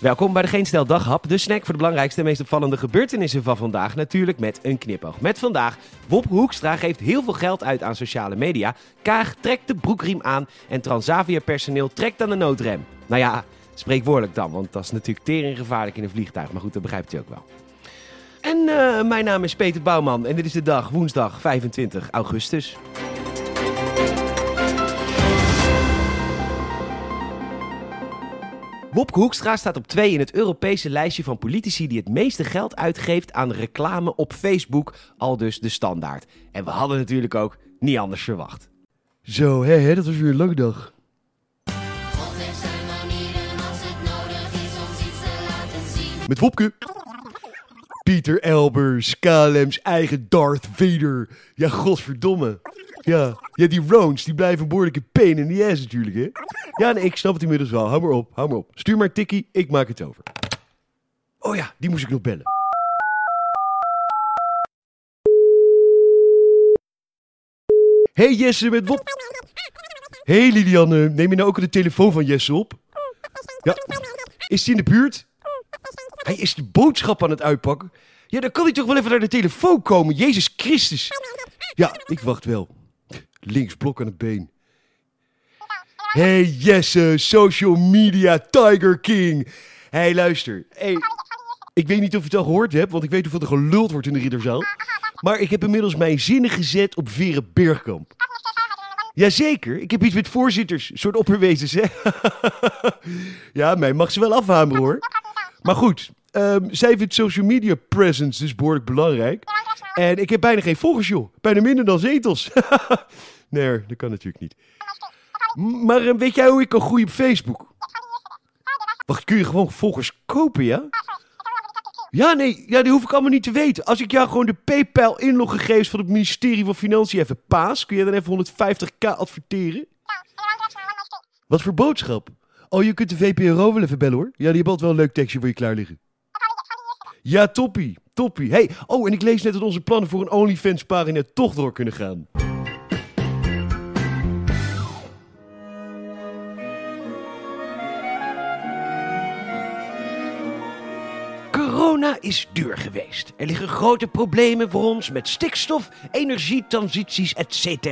Welkom bij de Geen Stel Daghap, de snack voor de belangrijkste en meest opvallende gebeurtenissen van vandaag. Natuurlijk met een knipoog. Met vandaag, Wop Hoekstra geeft heel veel geld uit aan sociale media. Kaag trekt de broekriem aan en Transavia personeel trekt aan de noodrem. Nou ja, spreekwoordelijk dan, want dat is natuurlijk tering gevaarlijk in een vliegtuig. Maar goed, dat begrijpt u ook wel. En eh, mijn naam is Peter Bouwman en dit is de dag, woensdag 25 augustus. Wopke Hoekstra staat op 2 in het Europese lijstje van politici die het meeste geld uitgeeft aan reclame op Facebook, al dus de standaard. En we hadden natuurlijk ook niet anders verwacht. Zo, hè, dat was weer een lange dag. God heeft zijn manieren als het nodig is ons iets te laten zien. Met Wopke. Pieter Elbers, KLM's eigen Darth Vader. Ja, godverdomme. Ja, ja die Rones, die blijven een behoorlijke pain in the ass natuurlijk, hè. Ja, nee, ik snap het inmiddels wel. Hou maar op, hou maar op. Stuur maar een tikkie, ik maak het over. Oh ja, die moest ik nog bellen. Hey Jesse, met Wop... Hey Lilianne, neem je nou ook de telefoon van Jesse op? Ja, is hij in de buurt? Hij is de boodschap aan het uitpakken. Ja, dan kan hij toch wel even naar de telefoon komen. Jezus Christus. Ja, ik wacht wel. Links blok aan het been. Hey Jesse, social media Tiger King. Hey, luister. Ik weet niet of je het al gehoord hebt, want ik weet hoeveel er geluld wordt in de ridderzaal. Maar ik heb inmiddels mijn zinnen gezet op Vere Bergkamp. Jazeker, ik heb iets met voorzitters, soort opperwezens, hè? ja, mij mag ze wel afhameren, hoor. Maar goed, ehm, zij vindt social media presence dus behoorlijk belangrijk. En ik heb bijna geen volgers, joh. Bijna minder dan zetels. nee, dat kan natuurlijk niet. Maar eh, weet jij hoe ik kan groeien op Facebook? Wacht, kun je gewoon volgers kopen, ja? Ja, nee, ja, die hoef ik allemaal niet te weten. Als ik jou gewoon de PayPal inloggegevens van het ministerie van Financiën even paas, kun je dan even 150k adverteren? Wat voor boodschap? Oh, je kunt de VPRO wel even bellen hoor. Ja, die hebben wel een leuk tekstje voor je klaar liggen. Ja, toppie, toppie. Hey, oh, en ik lees net dat onze plannen voor een OnlyFans pagina toch door kunnen gaan. Corona is duur geweest. Er liggen grote problemen voor ons met stikstof, energietransities, etc.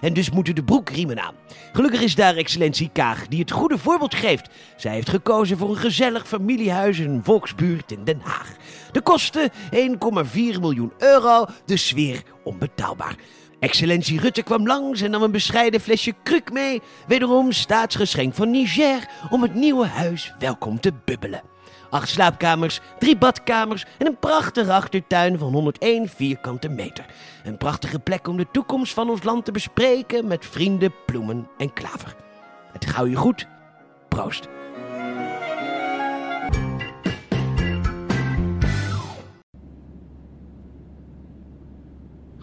En dus moeten de broekriemen aan. Gelukkig is daar excellentie Kaag die het goede voorbeeld geeft. Zij heeft gekozen voor een gezellig familiehuis in een volksbuurt in Den Haag. De kosten 1,4 miljoen euro, de sfeer onbetaalbaar. Excellentie Rutte kwam langs en nam een bescheiden flesje kruk mee. Wederom staatsgeschenk van Niger om het nieuwe huis welkom te bubbelen. Acht slaapkamers, drie badkamers en een prachtige achtertuin van 101 vierkante meter. Een prachtige plek om de toekomst van ons land te bespreken met vrienden, bloemen en klaver. Het gauw je goed. Proost.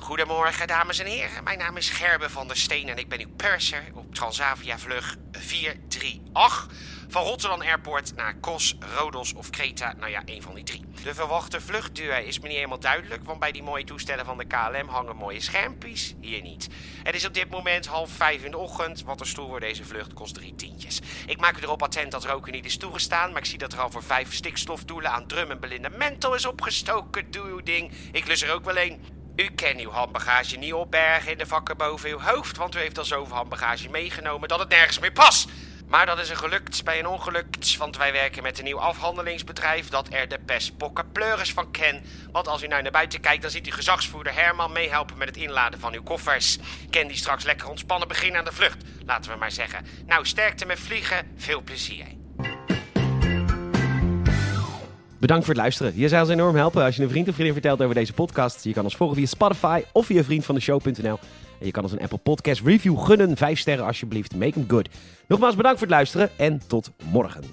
Goedemorgen, dames en heren. Mijn naam is Gerbe van der Steen en ik ben uw purser op Transavia vlug 438 van Rotterdam Airport naar Kos, Rodos of Kreta. Nou ja, één van die drie. De verwachte vluchtduur is me niet helemaal duidelijk, want bij die mooie toestellen van de KLM hangen mooie schermpjes. Hier niet. Het is op dit moment half vijf in de ochtend, want de stoel voor deze vlucht kost drie tientjes. Ik maak u erop attent dat roken niet is toegestaan, maar ik zie dat er al voor vijf stikstofdoelen aan drum en Belinda Mental is opgestoken. Doe uw ding. Ik lus er ook wel een. U kan uw handbagage niet opbergen in de vakken boven uw hoofd, want u heeft al zoveel handbagage meegenomen dat het nergens meer past. Maar dat is een gelukt bij een ongelukt, want wij werken met een nieuw afhandelingsbedrijf dat er de pleuris van ken. Want als u nou naar buiten kijkt, dan ziet u gezagsvoerder Herman meehelpen met het inladen van uw koffers. Ken die straks lekker ontspannen beginnen aan de vlucht, laten we maar zeggen. Nou, sterkte met vliegen, veel plezier. Bedankt voor het luisteren. Je zou ons enorm helpen als je een vriend of vriendin vertelt over deze podcast. Je kan ons volgen via Spotify of via vriendvandeshow.nl. En je kan ons een Apple Podcast review gunnen. Vijf sterren alsjeblieft. Make them good. Nogmaals bedankt voor het luisteren en tot morgen.